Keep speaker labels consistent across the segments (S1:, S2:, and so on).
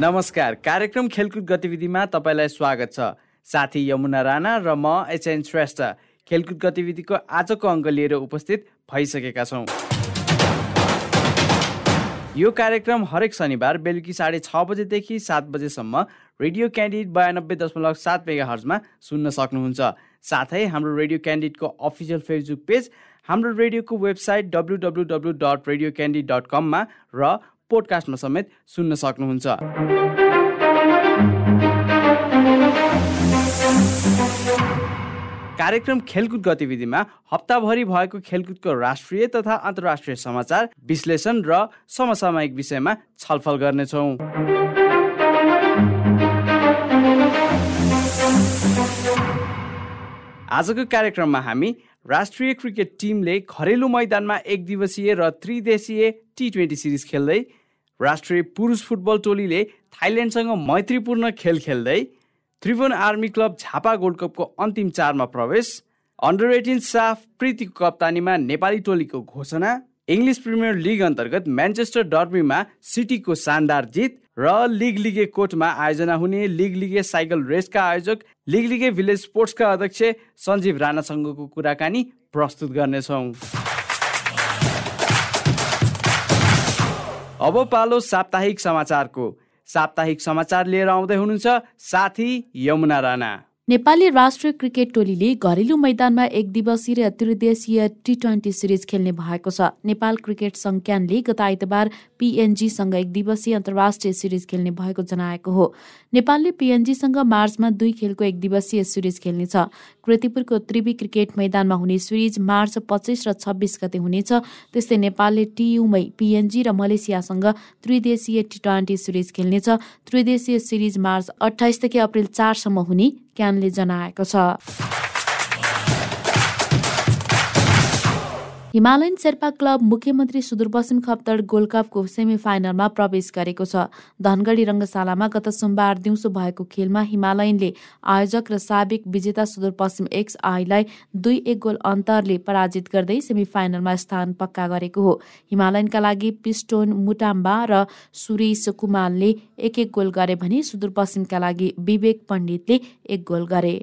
S1: नमस्कार। कार्यक्रम खेलकुद गतिविधिमा तपाईँलाई स्वागत छ। साथी यमुना राणा र म एचएन श्रेष्ठ। खेलकुद गतिविधिको आजको अङ्क लिएर उपस्थित भइसकेका छौँ। यो कार्यक्रम हरेक शनिबार बेलुकी साढे छ बजेदेखि सात बजेसम्म रेडियो क्यान्डिड बयानब्बे दशमलव सात मेगा हर्जमा सुन्न सक्नुहुन्छ। साथै हाम्रो रेडियो क्यान्डिडको अफिसियल फेसबुक पेज हाम्रो रेडियोको website W W W dot radio candid dot कममा र पोडकास्टमा समेत सुन्न सक्नुहुन्छ। कार्यक्रम खेलकुद गतिविधिमा हप्ताभरि भएको खेलकुदको राष्ट्रिय तथा अन्तर्राष्ट्रिय समाचार विश्लेषण र समसामयिक विषयमा छलफल गर्नेछौँ। आजको कार्यक्रममा हामी राष्ट्रिय क्रिकेट टिमले घरेलु मैदानमा एक दिवसीय र त्रिदेशीय टी ट्वेन्टी सिरिज खेल्दै राष्ट्रिय पुरुष फुटबल टोलीले थाइल्यान्डसँग मैत्रीपूर्ण खेल खेल्दै Tribhuvan army club Jhapa gold कपको अन्तिम चारमा प्रवेश। अन्डर एटिन साफ प्रीतिको कप्तानीमा नेपाली टोलीको घोषणा। इङ्ग्लिस प्रिमियर लिग अन्तर्गत म्यान्चेस्टर डर्बीमा सिटीको शानदार जित र लिग लिगे कोटमा आयोजना हुने लिग लिगे साइकल रेसका आयोजक लिग लिगे भिलेज स्पोर्ट्सका अध्यक्ष सञ्जीव राणासँगको कुराकानी प्रस्तुत गर्नेछौँ। अब पालो साप्ताहिक समाचारको। साप्ताहिक समाचार लिएर आउँदै हुनुहुन्छ साथी यमुना राणा।
S2: नेपाली राष्ट्रिय क्रिकेट टोलीले घरेलु मैदानमा एक दिवसीय र त्रिदेशीय टी ट्वेन्टी सिरिज खेल्ने भएको छ। नेपाल क्रिकेट संज्ञानले गत आइतबार पिएनजीसँग एक दिवसीय अन्तर्राष्ट्रिय सिरिज खेल्ने भएको जनाएको हो। नेपालले पिएनजीसँग मार्चमा दुई खेलको एक दिवसीय सिरिज खेल्नेछ। कृतिपुरको त्रिवी क्रिकेट मैदानमा हुने सिरिज मार्च पच्चिस र छब्बिस गते हुनेछ। त्यस्तै नेपालले टियुमै पिएनजी र मलेसियासँग त्रिदेशीय टी ट्वेन्टी सिरिज खेल्नेछ। त्रिदेशीय सिरिज मार्च अठाइसदेखि अप्रेल चारसम्म हुने क्यानले जनाएको छ। हिमालयन शेर्पा क्लब मुख्यमन्त्री सुदूरपश्चिम खप्तड गोल्ड कपको सेमी फाइनलमा प्रवेश गरेको छ। धनगढी रङ्गशालामा गत सोमबार दिउँसो भएको खेलमा हिमालयनले आयोजक र साबिक विजेता सुदूरपश्चिम एक्स आईलाई दुई एक गोल अन्तरले पराजित गर्दै सेमी फाइनलमा स्थान पक्का गरेको हो। हिमालयनका लागि पिस्टोन मुटाम्बा र सुरेश कुमारले एक एक गोल गरे भने सुदूरपश्चिमका लागि विवेक पण्डितले एक गोल गरे।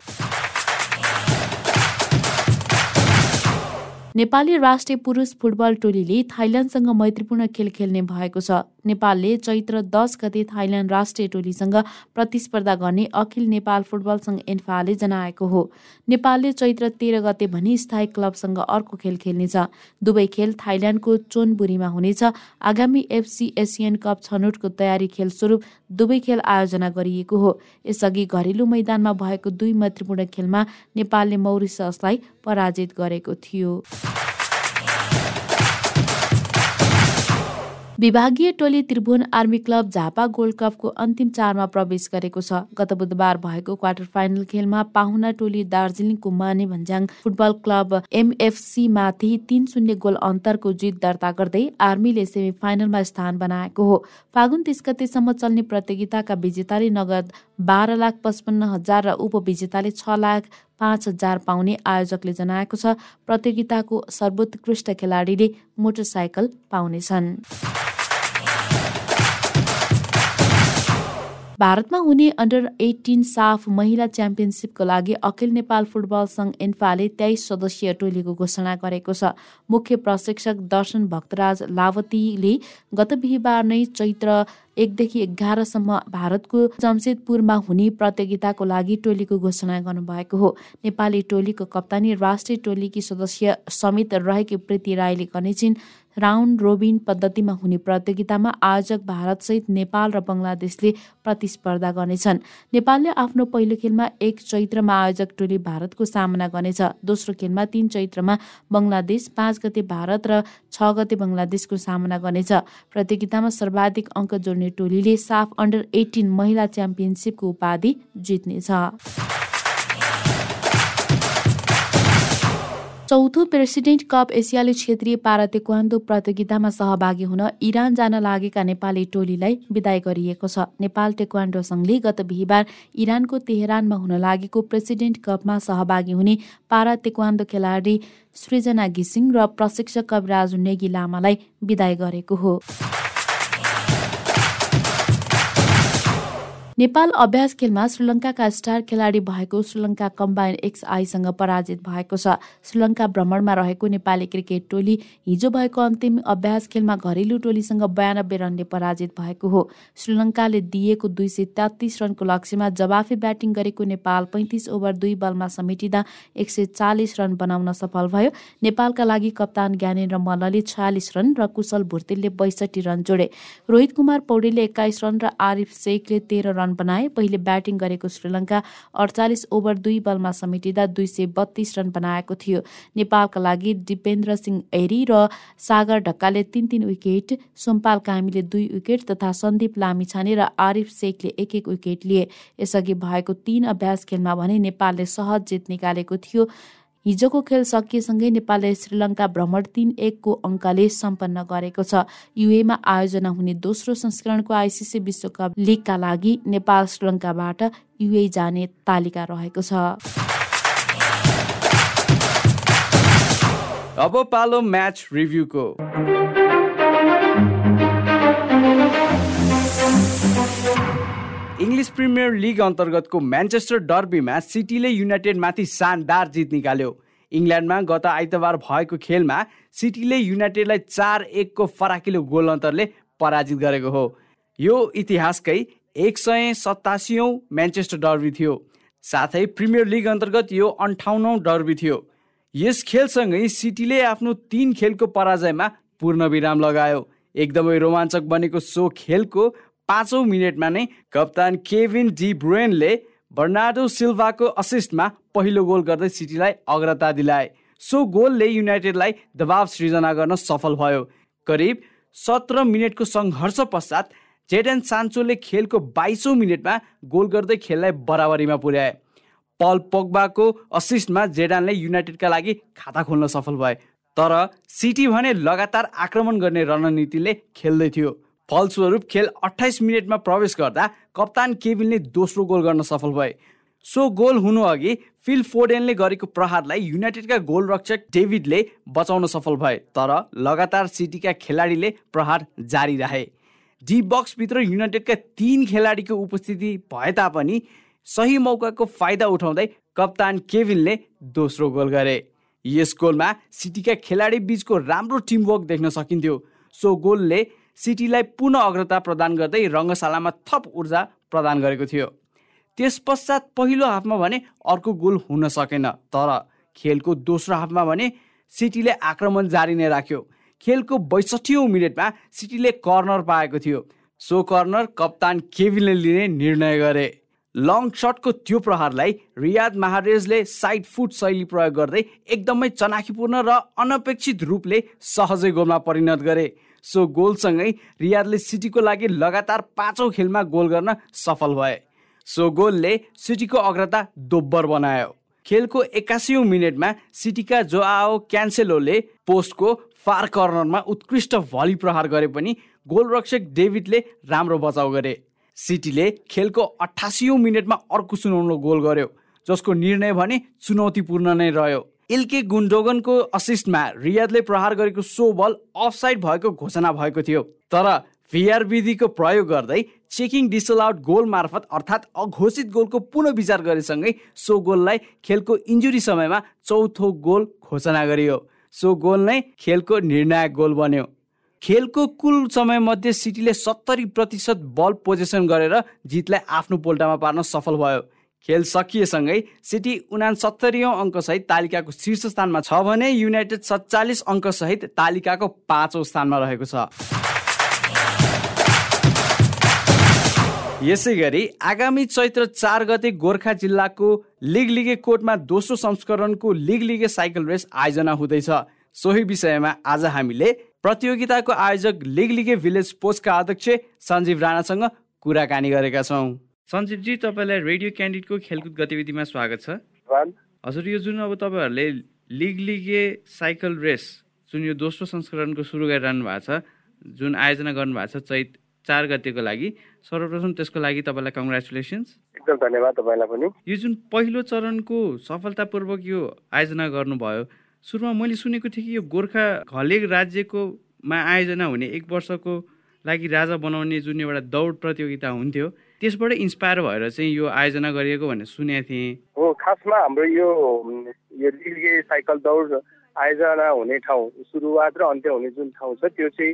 S2: नेपाली राष्ट्रिय पुरुष फुटबल टोलीले थाइल्यान्डसँग मैत्रीपूर्ण खेल खेल्ने भएको छ। नेपालले चैत्र दस गते थाइल्यान्ड राष्ट्रिय टोलीसँग प्रतिस्पर्धा गर्ने अखिल नेपाल फुटबल सङ्घ एन्फाले जनाएको हो। नेपालले चैत्र तेह्र गते भनी स्थायी क्लबसँग अर्को खेल खेल्नेछ। दुवै खेल थाइल्यान्डको चोनबुरीमा हुनेछ। आगामी एफसी एसियन कप छनौटको तयारी खेल स्वरूप दुवै खेल आयोजना गरिएको हो। यसअघि घरेलु मैदानमा भएको दुई मैत्रीपूर्ण खेलमा नेपालले मौरिससलाई पराजित गरेको थियो। विभागीय टोली Tribhuvan army club Jhapa gold कपको अन्तिम चारमा प्रवेश गरेको छ। गत बुधबार भएको क्वार्टर फाइनल खेलमा पाहुना टोली दार्जिलिङको माने भन्ज्याङ फुटबल क्लब एमएफसी माथि तीन शून्य गोल अन्तरको जित दर्ता गर्दै आर्मीले सेमी फाइनलमा स्थान बनाएको हो। फागुन तिस गतेसम्म चल्ने प्रतियोगिताका विजेताले नगद बाह्र लाख पचपन्न हजार र उपविजेताले छ लाख पाँच हजार पाउने आयोजकले जनाएको छ। प्रतियोगिताको सर्वोत्कृष्ट खेलाडीले मोटरसाइकल पाउनेछन्। भारतमा हुने अन्डर एटिन साफ महिला च्याम्पियनसिपको लागि अखिल नेपाल फुटबल सङ्घ एन्फाले तेइस सदस्यीय टोलीको घोषणा गरेको छ। मुख्य प्रशिक्षक दर्शन भक्तराज लावतीले गत बिहिबार नै चैत्र एकदेखि एघारसम्म भारतको जमशेदपुरमा हुने प्रतियोगिताको लागि टोलीको घोषणा गर्नुभएको हो। नेपाली टोलीको कप्तानी राष्ट्रिय टोलीकी सदस्य समेत रहेकी प्रीति राईले गर्नेछिन् राउन्ड रोबिन पद्धतिमा हुने प्रतियोगितामा आयोजक भारतसहित नेपाल र बङ्गलादेशले प्रतिस्पर्धा गर्नेछन्। नेपालले आफ्नो पहिलो खेलमा एक चैत्रमा आयोजक टोली भारतको सामना गर्नेछ। दोस्रो खेलमा तीन चैत्रमा बङ्गलादेश पाँच गते भारत र छ गते बङ्गलादेशको सामना गर्नेछ। प्रतियोगितामा सर्वाधिक अङ्क जोड्ने टोलीले साफ अन्डर एटिन महिला च्याम्पियनसिपको उपाधि जित्नेछ। चौथो प्रेसिडेन्ट कप एसियाली क्षेत्रीय पारा प्रतियोगितामा सहभागी हुन इरान जान लागेका नेपाली टोलीलाई विदाय गरिएको छ। नेपाल टेक्वान्डो सङ्घले गत बिहिबार इरानको तेहरानमा हुन लागेको प्रेसिडेन्ट कपमा सहभागी हुने पारा तेक्वान्दो खेलाडी सृजना घिसिङ र प्रशिक्षक कविराज नेगी लामालाई विदाय गरेको हो। नेपाल अभ्यास खेलमा श्रीलङ्काका स्टार खेलाडी भएको श्रीलङ्का कम्बाइन एक्स आईसँग पराजित भएको छ। श्रीलङ्का भ्रमणमा रहेको नेपाली क्रिकेट टोली हिजो भएको अन्तिम अभ्यास खेलमा घरेलु टोलीसँग बयानब्बे रनले पराजित भएको हो। श्रीलङ्काले दिएको दुई सय तेत्तिस रनको लक्ष्यमा जवाफी ब्याटिङ गरेको नेपाल पैँतिस ओभर दुई बलमा समेटिँदा एक सय चालिस रन बनाउन सफल भयो। नेपालका लागि कप्तान ज्ञानेन्द्र मल्लले छयालिस रन र कुशल भुर्तेलले बैसठी रन जोडे। रोहित कुमार पौडेलले एक्काइस रन र आरिफ शेखले तेह्र रन बनाए। पहिले ब्याटिङ गरेको श्रीलङ्का अडचालिस ओभर दुई बलमा समेटिँदा दुई सय बत्तीस रन बनाएको थियो। नेपालका लागि दिपेन्द्र सिंह ऐरी र सागर ढक्काले तिन तिन विकेट सोमपाल कामीले दुई विकेट तथा सन्दीप लामिछाने र आरिफ शेखले एक एक विकेट लिए। यसअघि भएको तीन अभ्यास खेलमा भने नेपालले सहज जित निकालेको थियो। हिजोको खेल सकिएसँगै नेपालले श्रीलङ्का भ्रमण तीन एकको अङ्कले सम्पन्न गरेको छ। युएमा आयोजना हुने दोस्रो संस्करणको आइसिसी विश्वकप लिगका लागि नेपाल श्रीलङ्काबाट युए जाने तालिका रहेको छ।
S1: अब पालो म्याच रिभ्यूको। इङ्ग्लिस प्रिमियर लिग अन्तर्गतको म्यान्चेस्टर डर्बीमा सिटीले युनाइटेडमाथि शानदार जित निकाल्यो। इङ्ल्यान्डमा गत आइतबार भएको खेलमा सिटीले युनाइटेडलाई चार एकको फराकिलो गोल अन्तरले पराजित गरेको हो। यो इतिहासकै एक सय सतासीौँ म्यान्चेस्टर डर्बी थियो। साथै प्रिमियर लिग अन्तर्गत यो अन्ठाउन्नौ डर्बी थियो। यस खेलसँगै सिटीले आफ्नो तिन खेलको पराजयमा पूर्ण विराम लगायो। एकदमै रोमाञ्चक बनेको सो खेलको पाँचौँ मिनटमा नै कप्तान केभिन डी ब्रुएनले बर्नाडो सिल्भाको असिस्टमा पहिलो गोल गर्दै सिटीलाई अग्रता दिलाए। सो गोलले युनाइटेडलाई दबाव सृजना गर्न सफल भयो। करिब सत्र मिनटको सङ्घर्ष पश्चात जेडन सान्चोले खेलको बाइसौँ मिनटमा गोल गर्दै खेललाई बराबरीमा पुर्याए। पल पोग्बाको असिस्टमा जेडानले युनाइटेडका लागि खाता खोल्न सफल भए। तर सिटी भने लगातार आक्रमण गर्ने रणनीतिले खेल्दै थियो। फलस्वरूप खेल अठाइस मिनटमा प्रवेश गर्दा कप्तान केभिनले दोस्रो गोल गर्न सफल भए। सो गोल हुनु अघि फिल फोडेनले गरेको प्रहारलाई युनाइटेडका गोलरक्षक डेभिडले बचाउन सफल भए तर लगातार सिटीका खेलाडीले प्रहार जारी राखे। डी बक्सभित्र युनाइटेडका तीन खेलाडीको उपस्थिति भए तापनि सही मौकाको फाइदा उठाउँदै कप्तान केभिनले दोस्रो गोल गरे। यस गोलमा सिटीका खेलाडी बिचको राम्रो टिमवर्क देख्न सकिन्थ्यो। सो गोलले सिटीलाई पुनः अग्रता प्रदान गर्दै रङ्गशालामा थप ऊर्जा प्रदान गरेको थियो। त्यस पश्चात पहिलो हाफमा भने अर्को गोल हुन सकेन तर खेलको दोस्रो हाफमा भने सिटीले आक्रमण जारी नै राख्यो। खेलको बैसठीौँ मिनटमा सिटीले कर्नर पाएको थियो। सो कर्नर कप्तान केभिनले लिने निर्णय गरे। लङ सटको त्यो प्रहारलाई रियाद महारेजले साइड फुट शैली प्रयोग गर्दै एकदमै चनाखीपूर्ण र अनपेक्षित रूपले सहजै गोलमा परिणत गरे। सो गोलसँगै रियादले सिटीको लागि लगातार पाँचौँ खेलमा गोल गर्न सफल भए। सो गोलले सिटीको अग्रता दोब्बर बनायो। खेलको एक्कासी मिनटमा सिटीका जो आओ क्यान्सेलोले पोस्टको फार कर्नरमा उत्कृष्ट भली प्रहार गरे पनि गोलरक्षक डेभिडले राम्रो बचाउ गरे। सिटीले खेलको अठासी मिनटमा अर्को सुनाउनु गोल गर्यो जसको निर्णय भने चुनौतीपूर्ण नै रह्यो। इल्के गुन्डोगनको असिस्टमा रियादले प्रहार गरेको सो बल अफसाइड भएको घोषणा भएको थियो। तर भिआर विधिको प्रयोग गर्दै चेकिङ डिसल आउट गोल मार्फत अर्थात् अघोषित गोलको पुनः विचार गरेसँगै सो गोललाई खेलको इन्जुरी समयमा चौथो गोल घोषणा गरियो। सो गोल नै खेलको निर्णायक गोल बन्यो। खेलको कुल समयमध्ये सिटीले सत्तरी प्रतिशत बल पोजिसन गरेर जितलाई आफ्नो पोल्टामा पार्न सफल भयो। खेल सकिएसँगै सिटी उनासत्तरीौँ अङ्कसहित तालिकाको शीर्ष स्थानमा छ भने युनाइटेड सत्तालिस अङ्कसहित तालिकाको पाँचौँ स्थानमा रहेको छ। यसै गरी आगामी चैत्र चार गते गोर्खा जिल्लाको लिग लिगे कोटमा दोस्रो संस्करणको लिग लिगे साइकल रेस आयोजना हुँदैछ। सोही विषयमा आज हामीले प्रतियोगिताको आयोजक लिग लिगे भिलेज पोस्टका अध्यक्ष सञ्जीव राणासँग कुराकानी गरेका छौँ। सञ्जीवजी तपाईँलाई रेडियो क्यान्डिडको खेलकुद गतिविधिमा स्वागत छ। हजुर यो जुन अब तपाईँहरूले लिग लिगे साइकल रेस जुन यो दोस्रो संस्करणको सुरु गरिरहनु भएको छ जुन आयोजना गर्नुभएको छ चैत चार गतिको लागि सर्वप्रथम त्यसको लागि तपाईँलाई कङ्ग्रेचुलेसन्स
S3: एकदम धन्यवाद तपाईँलाई पनि।
S1: यो जुन पहिलो चरणको सफलतापूर्वक यो आयोजना गर्नुभयो सुरुमा मैले सुनेको थिएँ कि यो गोर्खा घलेग राज्यकोमा आयोजना हुने एक वर्षको लागि राजा बनाउने जुन एउटा दौड प्रतियोगिता हुन्थ्यो त्यसबाट इन्सपायर भएर चाहिँ यो आयोजना गरिएको भनेर सुनेको थिएँ।
S3: हो खासमा हाम्रो यो यो साइकल दौड आयोजना हुने ठाउँ सुरुवात र अन्त्य हुने जुन ठाउँ छ त्यो चाहिँ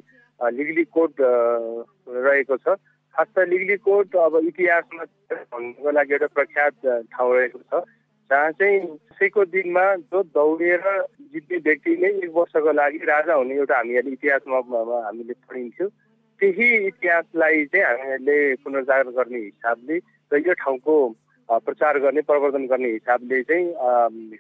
S3: लिगली कोड रहेको छ। खास त लिगली कोड अब इतिहासमा भन्नुको लागि एउटा प्रख्यात ठाउँ रहेको छ जहाँ चाहिँ कसैको दिनमा जो दौडेर जित्ने व्यक्तिले एक वर्षको लागि राजा हुने एउटा हामीहरूले इतिहासमा हामीले पढिन्थ्यो। त्यही इतिहासलाई चाहिँ हामीहरूले पुनर्जागर गर्ने हिसाबले र यो ठाउँको प्रचार गर्ने प्रवर्धन गर्ने हिसाबले चाहिँ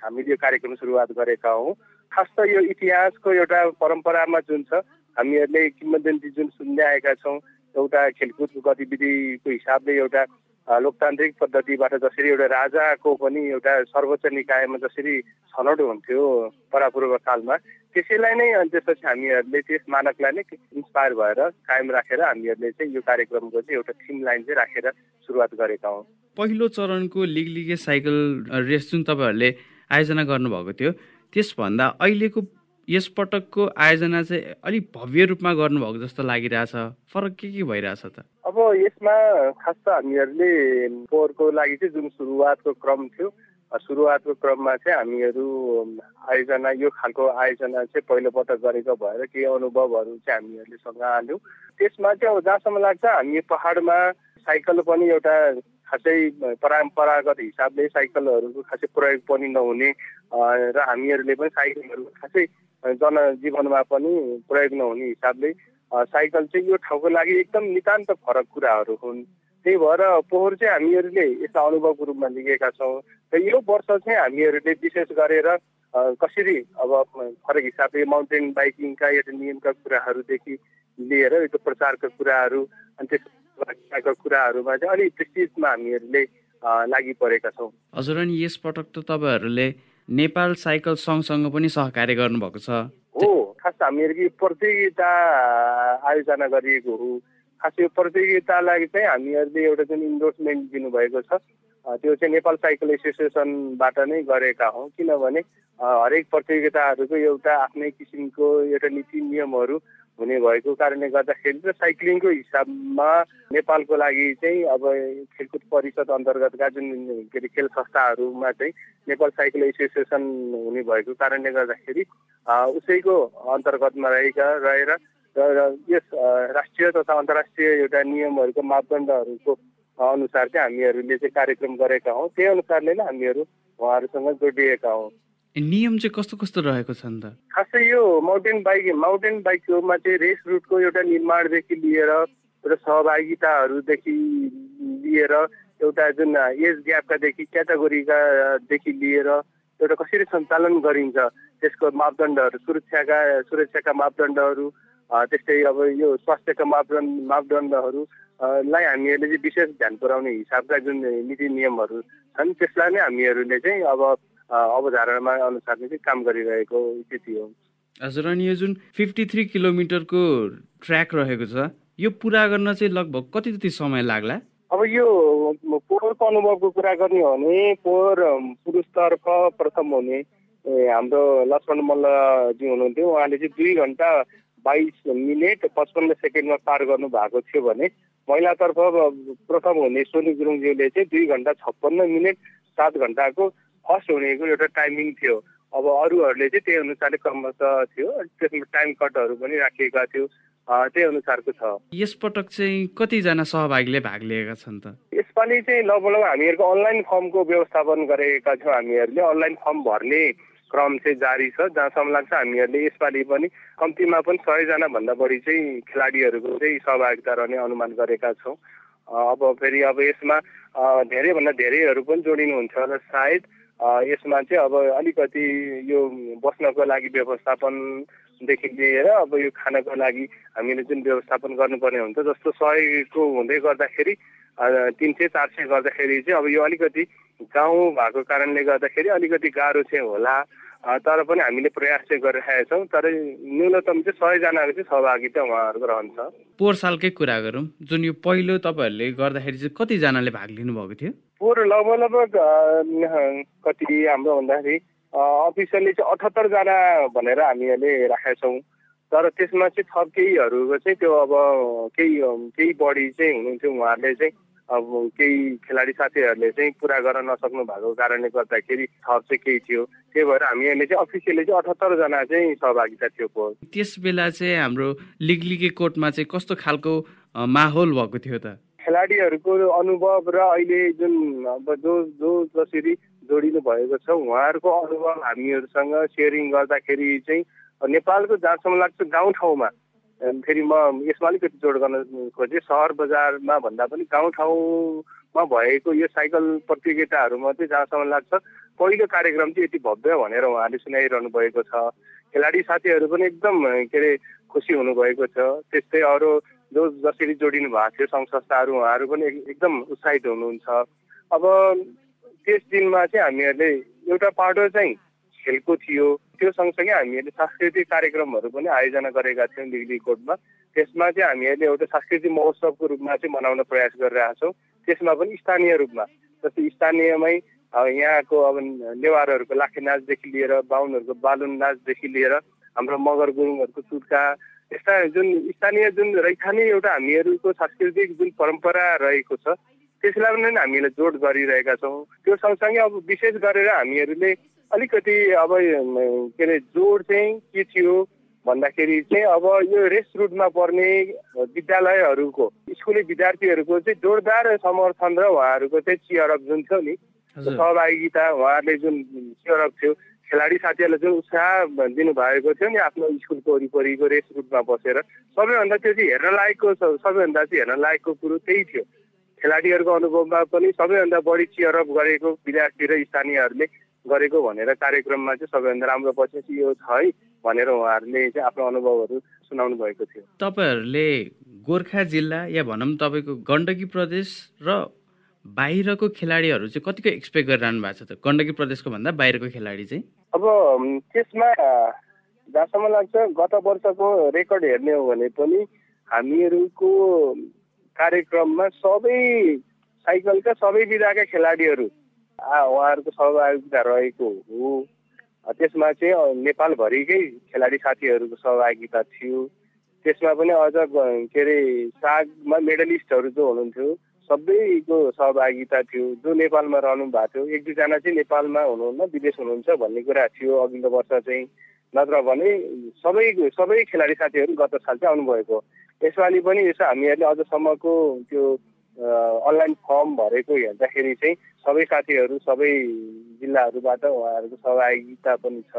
S3: हामीले यो कार्यक्रम सुरुवात गरेका हौँ। खास त यो इतिहासको एउटा परम्परामा जुन छ हामीहरूले किम्बदन्ती जुन सुन्दै आएका छौँ एउटा खेलकुदको गतिविधिको हिसाबले एउटा लोकतान्त्रिक पद्धतिबाट जसरी एउटा राजाको पनि एउटा सर्वोच्च निकायमा जसरी छनौट हुन्थ्यो परापूर्व कालमा त्यसैलाई नै अनि त्यसपछि हामीहरूले त्यस मानकलाई नै इन्सपायर भएर कायम राखेर हामीहरूले चाहिँ यो कार्यक्रमको चाहिँ एउटा थिम लाइन चाहिँ राखेर सुरुवात गरेका हौँ।
S1: पहिलो चरणको लिग लिगे साइकल रेस जुन तपाईँहरूले आयोजना गर्नुभएको थियो त्यसभन्दा अहिलेको यस पटकको आयोजना चाहिँ अलिक भव्य रूपमा गर्नुभएको जस्तो लागिरहेछ। फरक के के भइरहेछ त?
S3: अब यसमा खास त हामीहरूले पोहोरको लागि चाहिँ जुन सुरुवातको क्रम थियो सुरुवातको क्रममा चाहिँ हामीहरू आयोजना यो खालको आयोजना चाहिँ पहिलोपटक गरेको भएर केही अनुभवहरू चाहिँ हामीहरूले सँग हाल्यौँ। त्यसमा चाहिँ अब जहाँसम्म लाग्छ हामी पहाडमा साइकल पनि एउटा खासै परम्परागत हिसाबले साइकलहरूको खासै प्रयोग पनि नहुने र हामीहरूले पनि साइकलहरू खासै जनजीवनमा पनि प्रयोग नहुने हिसाबले साइकल चाहिँ यो ठाउँको लागि एकदम नितान्त फरक कुराहरू हुन्। त्यही भएर पोहोर चाहिँ हामीहरूले यसलाई अनुभवको रूपमा लिएका छौँ र यो वर्ष चाहिँ हामीहरूले विशेष गरेर कसरी अब फरक हिसाबले माउन्टेन बाइकिङका एउटा नियमका कुराहरूदेखि लिएर यो प्रचारका कुराहरू अनि त्यस कुराहरूमा चाहिँ अलिक प्रेस्टिजमा हामीहरूले लागि परेका छौँ।
S1: हजुर अनि यसपटक त तपाईँहरूले नेपाल साइकल सङ्घसँग पनि सहकार्य गर्नुभएको छ।
S3: हो खास हामीहरू प्रतियोगिता आयोजना गरिएको हो। खास यो प्रतियोगितालाई चाहिँ हामीहरूले एउटा जुन इन्डोर्समेन्ट दिनुभएको छ त्यो चाहिँ नेपाल साइकल एसोसिएसनबाट नै गरेका हौँ। किनभने हरेक प्रतियोगिताहरूको एउटा आफ्नै किसिमको एउटा नीति नियमहरू हुने भएको कारणले गर्दाखेरि र साइक्लिङको हिसाबमा नेपालको लागि चाहिँ अब खेलकुद परिषद अन्तर्गतका जुन के अरे खेल संस्थाहरूमा चाहिँ नेपाल साइकल एसोसिएसन हुने भएको कारणले गर्दाखेरि उसैको अन्तर्गतमा रहेका रहेर र यस राष्ट्रिय तथा अन्तर्राष्ट्रिय एउटा नियमहरूको मापदण्डहरूको अनुसार चाहिँ हामीहरूले चाहिँ कार्यक्रम गरेका हौँ। त्यही अनुसारले नै हामीहरू उहाँहरूसँग जोडिएका हौँ।
S1: नियम चाहिँ कस्तो कस्तो रहेको छ नि त
S3: खासै यो माउन्टेन बाइक माउन्टेन बाइकमा चाहिँ रेस रुटको एउटा निर्माणदेखि लिएर एउटा सहभागिताहरूदेखि लिएर एउटा जुन एज ग्यापकादेखि क्याटेगोरीकादेखि लिएर एउटा कसरी सञ्चालन गरिन्छ त्यसको मापदण्डहरू सुरक्षाका सुरक्षाका मापदण्डहरू त्यस्तै अब यो स्वास्थ्यका मापदण्ड मापदण्डहरूलाई हामीहरूले चाहिँ विशेष ध्यान पुऱ्याउने हिसाबका जुन नीति नियमहरू छन् त्यसलाई नै हामीहरूले चाहिँ अब अवधारणामा अनुसारले चाहिँ काम गरिरहेको स्थिति हो।
S1: हजुर अनि यो जुन फिफ्टी थ्री किलोमिटरको ट्र्याक रहेको छ यो पुरा गर्न चाहिँ लगभग कति जति समय लाग्ला?
S3: अब यो पोहोरको अनुभवको कुरा गर्ने हो भने पोहोर पुरुषतर्फ प्रथम हुने हाम्रो लक्ष्मण मल्लजी हुनुहुन्थ्यो। उहाँले चाहिँ दुई घन्टा बाइस मिनट पचपन्न सेकेन्डमा पार गर्नु भएको थियो भने महिलातर्फ प्रथम हुने सोनी गुरुङज्यूले चाहिँ दुई घन्टा छप्पन्न मिनट सात घन्टाको फर्स्ट हुनेको एउटा टाइमिङ थियो। अब अरूहरूले चाहिँ त्यही अनुसारले क्रमशः थियो। त्यसमा टाइम कटहरू पनि राखिएका थियो। त्यही अनुसारको छ।
S1: यसपटक चाहिँ कतिजना सहभागीले भाग लिएका छन् त?
S3: यसपालि चाहिँ लगभग हामीहरूको अनलाइन फर्मको व्यवस्थापन गरेका छौँ हामीहरूले। अनलाइन फर्म भर्ने क्रम चाहिँ जारी छ। जहाँसम्म लाग्छ हामीहरूले यसपालि पनि कम्तीमा पनि सयजना भन्दा बढी चाहिँ खेलाडीहरूको चाहिँ सहभागिता रहने अनुमान गरेका छौँ। अब फेरि अब यसमा धेरैभन्दा धेरैहरू पनि जोडिनुहुन्छ र सायद यसमा चाहिँ अब अलिकति यो बस्नको लागि व्यवस्थापनदेखि लिएर अब यो खानको लागि हामीले जुन व्यवस्थापन गर्नुपर्ने हुन्छ जस्तो सयको हुँदै गर्दाखेरि तिन सय चार सय गर्दाखेरि चाहिँ अब यो अलिकति गाउँ भएको कारणले गर्दाखेरि अलिकति गाह्रो चाहिँ होला। तर पनि हामीले प्रयास चाहिँ गरिरहेका छौँ तर न्यूनतम चाहिँ सयजनाको चाहिँ सहभागिता उहाँहरूको रहन्छ।
S1: पोहोर सालकै कुरा गरौँ। जुन यो पहिलो तपाईँहरूले गर्दाखेरि चाहिँ कतिजनाले भाग लिनुभएको थियो?
S3: पोहोर लगभग लगभग कति हाम्रो भन्दाखेरि अफिसियली चाहिँ अठहत्तरजना भनेर हामीहरूले राखेका छौँ। तर त्यसमा चाहिँ थप केहीहरूको चाहिँ त्यो अब केही केही बढी चाहिँ हुनुहुन्थ्यो उहाँहरूले चाहिँ। अब केही खेलाडी साथीहरूले चाहिँ पुरा गर्न नसक्नु भएको कारणले गर्दाखेरि थप चाहिँ केही थियो। त्यही भएर हामीहरूले चाहिँ अफिसियली चाहिँ अठहत्तरजना चाहिँ सहभागिता थियो
S1: त्यस बेला चाहिँ हाम्रो लिग लिगे कोर्टमा चाहिँ कस्तो खालको माहौल भएको थियो त?
S3: खेलाडीहरूको अनुभव र अहिले जुन अब जो जो जसरी जोडिनु भएको छ उहाँहरूको अनुभव हामीहरूसँग सेयरिङ गर्दाखेरि चाहिँ नेपालको जहाँसम्म लाग्छ गाउँठाउँमा फेरि म यसमा अलिकति जोड गर्न खोजेँ। सहर बजारमा भन्दा पनि गाउँठाउँमा भएको यो साइकल प्रतियोगिताहरूमा चाहिँ जहाँसम्म लाग्छ पहिलो कार्यक्रम चाहिँ यति भव्य भनेर उहाँले सुनाइरहनु भएको छ। खेलाडी साथीहरू पनि एकदम के अरे खुसी हुनुभएको छ। त्यस्तै अरू जो जसरी जोडिनु भएको थियो सङ्घ संस्थाहरू उहाँहरू पनि एकदम उत्साहित हुनुहुन्छ। अब त्यस दिनमा चाहिँ हामीहरूले एउटा पाटो चाहिँ खेलको थियो। त्यो सँगसँगै हामीहरूले सांस्कृतिक कार्यक्रमहरू पनि आयोजना गरेका थियौँ डिग्री कोर्टमा। त्यसमा चाहिँ हामीहरूले एउटा सांस्कृतिक महोत्सवको रूपमा चाहिँ मनाउन प्रयास गरिरहेका छौँ। त्यसमा पनि स्थानीय रूपमा। जस्तै स्थानीयमै यहाँको अब नेवारहरूको लाखे नाचदेखि लिएर बाहुनहरूको बालुन नाचदेखि लिएर हाम्रो मगर गुरुङहरूको चुट्का यस्ता जुन स्थानीय जुन रैथाने एउटा हामीहरूको सांस्कृतिक जुन परम्परा रहेको छ त्यसलाई पनि हामीले जोड गरिरहेका छौँ। त्यो सँगसँगै अब विशेष गरेर हामीहरूले अलिकति अब के अरे जोड चाहिँ के थियो भन्दाखेरि चाहिँ अब यो रेस रुटमा पर्ने विद्यालयहरूको स्कुले विद्यार्थीहरूको चाहिँ जोरदार समर्थन र उहाँहरूको चाहिँ चियरअप जुन थियो नि सहभागिता उहाँहरूले जुन चियरअप थियो खेलाडी साथीहरूलाई जुन उत्साह दिनुभएको थियो नि आफ्नो स्कुलको वरिपरिको रेस रुटमा बसेर। सबैभन्दा त्यो चाहिँ हेर्न लायकको सबैभन्दा चाहिँ हेर्न लायकको कुरो त्यही थियो। खेलाडीहरूको अनुभवमा पनि सबैभन्दा बढी चियरअप गरेको विद्यार्थी र स्थानीयहरूले गरेको भनेर कार्यक्रममा चाहिँ सबैभन्दा राम्रो पछि यो छ है भनेर उहाँहरूले चाहिँ आफ्नो अनुभवहरू सुनाउनु भएको थियो।
S1: तपाईँहरूले गोर्खा जिल्ला या भनौँ तपाईँको गण्डकी प्रदेश र बाहिरको खेलाडीहरू चाहिँ कतिको एक्सपेक्ट गरिरहनु भएको छ त? गण्डकी प्रदेशको भन्दा बाहिरको खेलाडी चाहिँ।
S3: अब त्यसमा जहाँसम्म लाग्छ गत वर्षको रेकर्ड हेर्ने हो भने पनि हामीहरूको कार्यक्रममा सबै साइकलका सबै विधाका खेलाडीहरू उहाँहरूको सहभागिता रहेको हो। त्यसमा चाहिँ नेपालभरिकै खेलाडी साथीहरूको सहभागिता थियो। त्यसमा पनि अझ के अरे सागमा मेडलिस्टहरू जो हुनुहुन्थ्यो सबैको सहभागिता थियो जो नेपालमा रहनु भएको थियो एक दुईजना चाहिँ नेपालमा हुनुहुन्न विदेश हुनुहुन्छ भन्ने कुरा थियो अघिल्लो वर्ष चाहिँ। नत्र भने सबै सबै खेलाडी साथीहरू गत साल चाहिँ आउनुभएको। यसपालि पनि यसो हामीहरूले अझसम्मको त्यो अनलाइन फर्म भरेको हेर्दाखेरि चाहिँ सबै साथीहरू सबै जिल्लाहरूबाट उहाँहरूको सहभागिता पनि छ।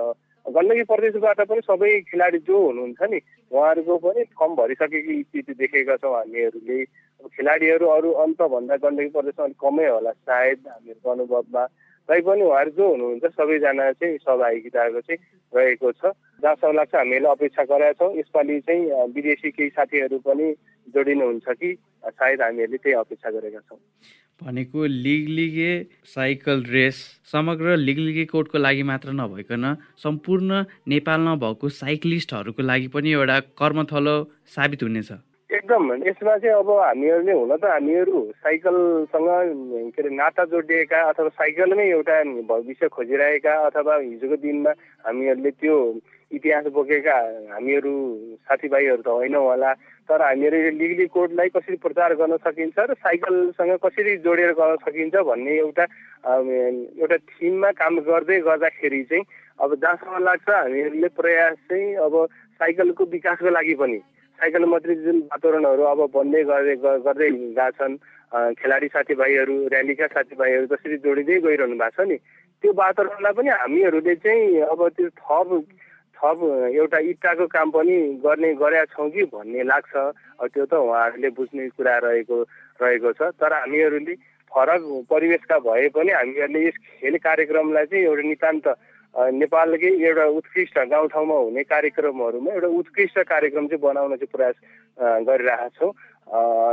S3: गण्डकी प्रदेशबाट पनि सबै खेलाडी जो हुनुहुन्छ नि उहाँहरूको पनि फर्म भरिसकेको स्थिति देखेका छौँ हामीहरूले। खेलाडीहरू अरू अन्तभन्दा गण्डकी प्रदेशमा अलिक कमै होला सायद हामीहरूको अनुभवमा। तैपनि उहाँहरू जो हुनुहुन्छ सबैजना चाहिँ सहभागिताको चाहिँ रहेको छ। जहाँसम्म लाग्छ हामीले अपेक्षा गरेका छौँ। यसपालि चाहिँ विदेशी केही साथीहरू पनि जोडिनुहुन्छ कि सायद हामीहरूले त्यही अपेक्षा गरेका छौँ।
S1: भनेको लिग लिगे साइकल रेस समग्र लिग लिगे कोर्टको लागि मात्र नभइकन सम्पूर्ण नेपालमा भएको साइक्लिस्टहरूको लागि पनि एउटा कर्मथलो साबित हुनेछ।
S3: एकदम यसमा चाहिँ अब हामीहरूले हुन त हामीहरू साइकलसँग के अरे नाता जोडिएका अथवा साइकलमै एउटा भविष्य खोजिरहेका अथवा हिजोको दिनमा हामीहरूले त्यो इतिहास बोकेका हामीहरू साथीभाइहरू त होइनौँ होला तर हामीहरू लिगली कोडलाई कसरी प्रचार गर्न सकिन्छ र साइकलसँग कसरी जोडेर गर्न सकिन्छ भन्ने एउटा एउटा थिममा काम गर्दै गर्दाखेरि चाहिँ अब जहाँसम्म लाग्छ हामीहरूले प्रयास चाहिँ अब साइकलको विकासको लागि पनि साइकल मात्रै जुन वातावरणहरू अब बन्दै गर्दै गर्दै गएका छन् खेलाडी साथीभाइहरू ऱ्यालीका साथीभाइहरू जसरी जोडिँदै गइरहनु भएको छ नि त्यो वातावरणलाई पनि हामीहरूले चाहिँ अब त्यो थप थप एउटा इट्टाको काम पनि गर्ने गरेका छौँ कि भन्ने लाग्छ त्यो त उहाँहरूले बुझ्ने कुरा रहेको रहेको छ तर हामीहरूले फरक परिवेशका भए पनि हामीहरूले यस खेल कार्यक्रमलाई चाहिँ एउटा नितान्त नेपालकै एउटा उत्कृष्ट गाउँठाउँमा हुने कार्यक्रमहरूमा एउटा उत्कृष्ट कार्यक्रम चाहिँ बनाउन चाहिँ प्रयास गरिरहेका छौँ।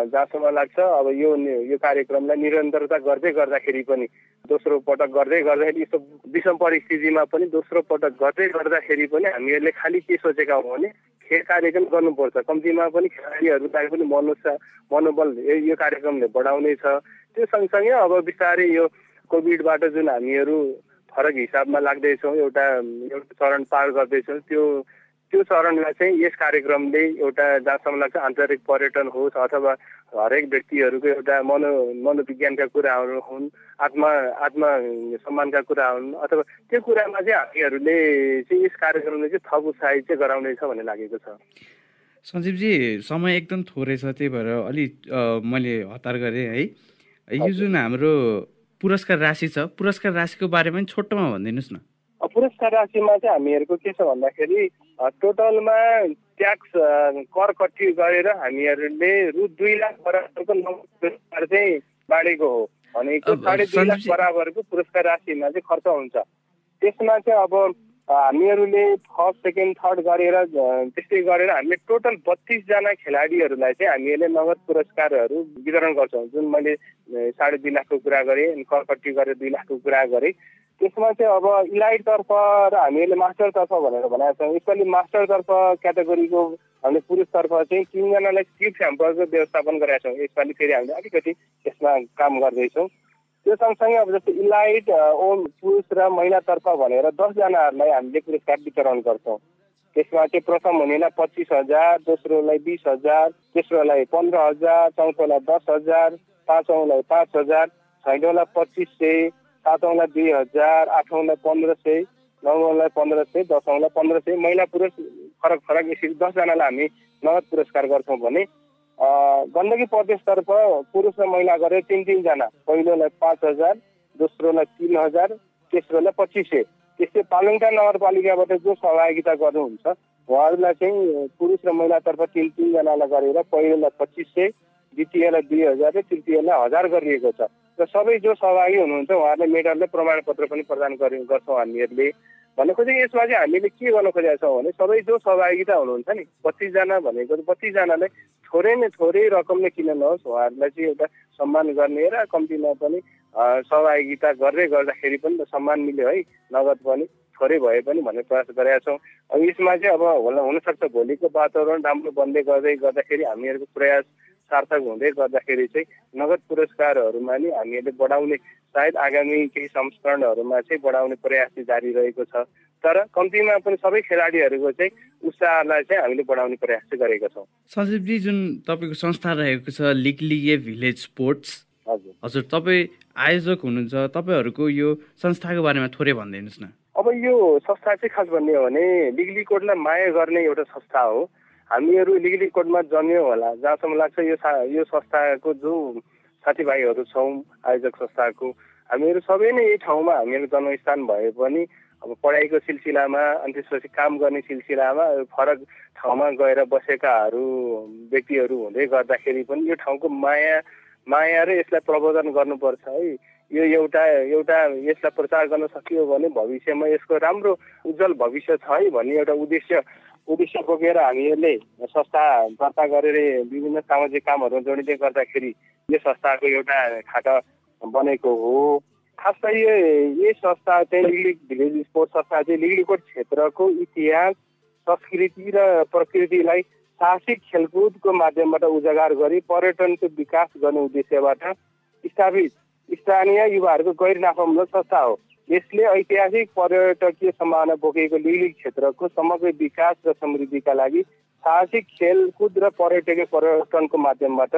S3: जहाँसम्म लाग्छ अब यो यो कार्यक्रमलाई निरन्तरता गर्दै गर्दाखेरि पनि दोस्रो पटक गर्दै गर्दाखेरि यस्तो विषम परिस्थितिमा पनि दोस्रो पटक गर्दै गर्दाखेरि पनि हामीहरूले खालि के सोचेका हौँ भने खेल कार्यक्रम गर्नुपर्छ। कम्तीमा पनि खेलाडीहरूलाई पनि मनोत्साह मनोबल यो कार्यक्रमले बढाउने छ त्यो सँगसँगै अब बिस्तारै यो कोभिडबाट जुन हामीहरू फरक हिसाबमा लाग्दैछौँ एउटा एउटा चरण पार गर्दैछौँ। त्यो त्यो चरणलाई चाहिँ यस कार्यक्रमले एउटा जहाँसम्म लाग्छ आन्तरिक पर्यटन होस् अथवा हरेक व्यक्तिहरूको एउटा मनो मनोविज्ञानका कुराहरू हुन् आत्मा आत्मा सम्मानका कुरा हुन् अथवा त्यो कुरामा चाहिँ हामीहरूले चाहिँ यस कार्यक्रमले चाहिँ थप उत्साहित चाहिँ गराउनेछ भन्ने लागेको छ।
S1: सञ्जीवजी समय एकदम थोरै छ त्यही भएर अलिक मैले हतार गरेँ है। यो जुन हाम्रो पुरस्कार राशि छ। पुरस्कार राशिको बारेमा पनि छोटोमा भनिदिनुहोस् न।
S3: पुरस्कार राशिमा चाहिँ हामीहरूको के छ भन्दाखेरि टोटलमा ट्याक्स कर कट्टी गरेर हामीहरूले रु दुई लाख बराबरको पुरस्कार चाहिँ बाँडेको हो। भनेको साढे दुई लाख बराबरको पुरस्कार राशिमा चाहिँ खर्च हुन्छ। त्यसमा चाहिँ अब हामीहरूले फर्स्ट सेकेन्ड थर्ड गरेर त्यस्तै गरेर हामीले टोटल बत्तिसजना खेलाडीहरूलाई चाहिँ हामीहरूले नगद पुरस्कारहरू वितरण गर्छौँ। जुन मैले साढे दुई लाखको कुरा गरेँ करपट्टि गरेर दुई लाखको कुरा गरेँ। त्यसमा चाहिँ अब इलाइटतर्फ र हामीहरूले मास्टरतर्फ भनेर भनेका छौँ। यसपालि मास्टरतर्फ क्याटेगोरीको हामीले पुरुषतर्फ चाहिँ तिनजनालाई स्किप स्याम्पलको व्यवस्थापन गरेका छौँ। यसपालि फेरि हामीले अलिकति त्यसमा काम गर्दैछौँ। त्यो सँगसँगै अब जस्तो इलाइट ओम पुरुष र महिलातर्फ भनेर दसजनाहरूलाई हामीले पुरस्कार वितरण गर्छौँ। त्यसमा चाहिँ प्रथम हुनेलाई पच्चिस हजार दोस्रोलाई बिस हजार तेस्रोलाई पन्ध्र हजार चौथोलाई दस हजार पाँचौँलाई पाँच हजार छैटौँलाई पच्चिस सय सातौँलाई दुई हजार आठौँलाई पन्ध्र सय नौौँलाई पन्ध्र सय दसौँलाई पन्ध्र सय। महिला पुरुष फरक फरक यसरी दसजनालाई हामी नगद पुरस्कार गर्छौँ भने गण्डकी प्रदेशतर्फ पुरुष र महिला गरेर तिन तिनजना। पहिलोलाई पाँच हजार दोस्रोलाई तिन हजार तेस्रोलाई पच्चिस सय। त्यस्तै पालङटार नगरपालिकाबाट जो सहभागिता गर्नुहुन्छ उहाँहरूलाई चाहिँ पुरुष र महिलातर्फ तिन तिनजनालाई गरेर पहिलोलाई पच्चिस सय द्वितीयलाई दुई हजार र तृतीयलाई हजार गरिएको छ। र सबै जो सहभागी हुनुहुन्छ उहाँहरूलाई मेडल र प्रमाणपत्र पनि प्रदान गरे गर्छौँ हामीहरूले भनेको चाहिँ यसमा चाहिँ हामीले के गर्न खोजेका छौँ भने सबै जो सहभागिता हुनुहुन्छ नि बत्तिसजना भनेको बत्तिसजनालाई थोरै नै थोरै रकमले किन नहोस् उहाँहरूलाई चाहिँ एउटा सम्मान गर्ने र कम्तीमा पनि सहभागिता गर्दै गर्दाखेरि पनि त सम्मान मिल्यो है नगद पनि थोरै भए पनि भन्ने प्रयास गरेका छौँ। अब यसमा चाहिँ अब हुनसक्छ भोलिको वातावरण राम्रो बन्दै गर्दै गर्दाखेरि हामीहरूको प्रयास सार्थक हुँदै गर्दाखेरि चाहिँ नगद पुरस्कारहरूमा नि हामीहरूले बढाउने सायद आगामी केही संस्करणहरूमा चाहिँ बढाउने प्रयास चाहिँ जारी रहेको छ। तर कम्तीमा पनि सबै खेलाडीहरूको चाहिँ उत्साहलाई चाहिँ हामीले बढाउने प्रयास चाहिँ गरेका छौँ।
S1: सञ्जीवजी जुन तपाईँको संस्था रहेको छ लिग लिगे भिलेज स्पोर्ट्स हजुर। हजुर तपाईँ आयोजक हुनुहुन्छ तपाईँहरूको यो संस्थाको बारेमा थोरै भनिदिनुहोस् न।
S3: अब यो संस्था चाहिँ खास भन्ने हो भने लिगली कोडलाई माया गर्ने एउटा संस्था हो। हामीहरू लिगली कोडमा जन्मियौँ होला। जहाँसम्म लाग्छ यो यो संस्थाको जो साथीभाइहरू छौँ आयोजक संस्थाको हामीहरू सबै नै यही ठाउँमा हामीहरू जन्मस्थान भए पनि अब पढाइको सिलसिलामा अनि त्यसपछि काम गर्ने सिलसिलामा फरक ठाउँमा गएर बसेकाहरू व्यक्तिहरू हुँदै गर्दाखेरि पनि यो ठाउँको माया माया र यसलाई प्रबोधन गर्नुपर्छ है। यो एउटा एउटा यसलाई प्रचार गर्न सकियो भने भविष्यमा यसको राम्रो उज्जवल भविष्य छ है भन्ने एउटा उद्देश्य उद्देश्य बोकेर हामीहरूले संस्था दर्ता गरेर विभिन्न सामाजिक कामहरूमा जोडिँदै गर्दाखेरि यो संस्थाको एउटा खाटा बनेको हो। खास गरी यो यही संस्था चाहिँ लिगली भिलेज स्पोर्ट्स संस्था चाहिँ लिगलीकोट क्षेत्रको इतिहास संस्कृति र प्रकृतिलाई साहसिक खेलकुदको माध्यमबाट उजागर गरी पर्यटनको विकास गर्ने उद्देश्यबाट स्थापित। स्थानीय युवाहरूको गैर नाफामूलक संस्था हो। यसले ऐतिहासिक पर्यटकीय सम्भावना बोकेको लिली क्षेत्रको समग्र विकास र समृद्धिका लागि साहसिक खेलकुद र पर्यटकीय पर्यटनको माध्यमबाट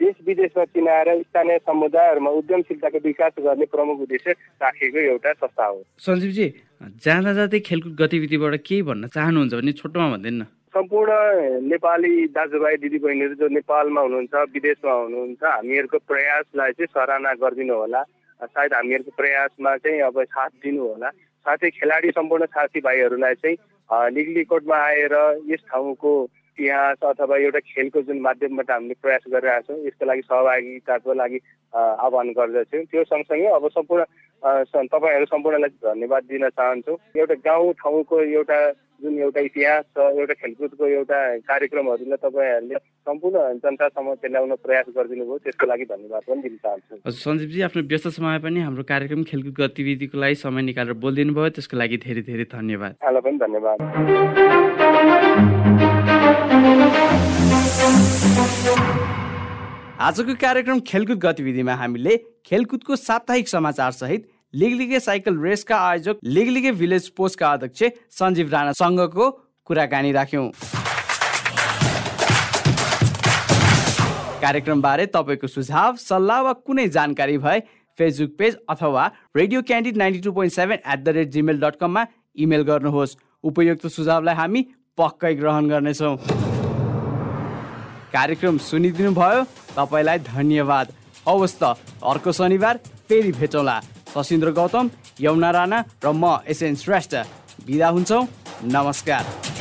S3: देश विदेशमा चिनाएर स्थानीय समुदायहरूमा उद्यमशीलताको विकास गर्ने प्रमुख उद्देश्य राखेको एउटा संस्था हो।
S1: सञ्जीवजी जाँदा जाँदै खेलकुद गतिविधिबाट केही भन्न चाहनुहुन्छ भने छोटोमा भन्दैन
S3: सम्पूर्ण नेपाली दाजुभाइ दिदीबहिनीहरू जो नेपालमा हुनुहुन्छ विदेशमा हुनुहुन्छ हामीहरूको प्रयासलाई चाहिँ सराहना गरिदिनु होला। सायद हामीहरूको प्रयासमा चाहिँ अब साथ दिनु होला। साथै खेलाडी सम्पूर्ण साथीभाइहरूलाई चाहिँ लिगली कोर्टमा आएर यस ठाउँको इतिहास अथवा एउटा खेलको जुन माध्यमबाट हामीले प्रयास गरिरहेका छौँ यसको लागि सहभागिताको लागि आह्वान गर्दछौँ। त्यो सँगसँगै अब सम्पूर्ण तपाईँहरू सम्पूर्णलाई धन्यवाद दिन चाहन्छु। एउटा गाउँ ठाउँको एउटा जुन एउटा इतिहास छ एउटा खेलकुदको एउटा कार्यक्रमहरूलाई तपाईँहरूले सम्पूर्ण जनतासम्म ल्याउन प्रयास गरिदिनु भयो त्यसको लागि धन्यवाद पनि दिन चाहन्छु।
S1: हजुर सञ्जीवजी आफ्नो व्यस्त समय पनि हाम्रो कार्यक्रम खेलकुद गतिविधिको लागि समय निकालेर बोलिदिनु भयो। त्यसको लागि धेरै धेरै धन्यवाद।
S3: यहाँलाई पनि धन्यवाद।
S1: आजको कार्यक्रम खेलकुद गतिविधिमा हामीले खेलकुदको साप्ताहिक समाचार सहित लिगलिगे साइकल रेसका आयोजक लिगलिगे भिलेज पोस्टका अध्यक्ष सञ्जीव राणासँगको कुराकानी राख्यौँ। कार्यक्रमबारे तपाईँको सुझाव सल्लाह वा कुनै जानकारी भए फेसबुक पेज अथवा radio candid ninety two point seven at the rate Gmail dot कममा इमेल गर्नुहोस्। उपयुक्त सुझावलाई हामी पक्कै ग्रहण गर्नेछौँ। कार्यक्रम सुनिदिनु भयो तपाईँलाई धन्यवाद। हवस् त अर्को शनिबार फेरि भेटौँला। सशिन्द्र गौतम यमुना राणा र म एसएन श्रेष्ठ। बिदा हुन्छौँ। नमस्कार।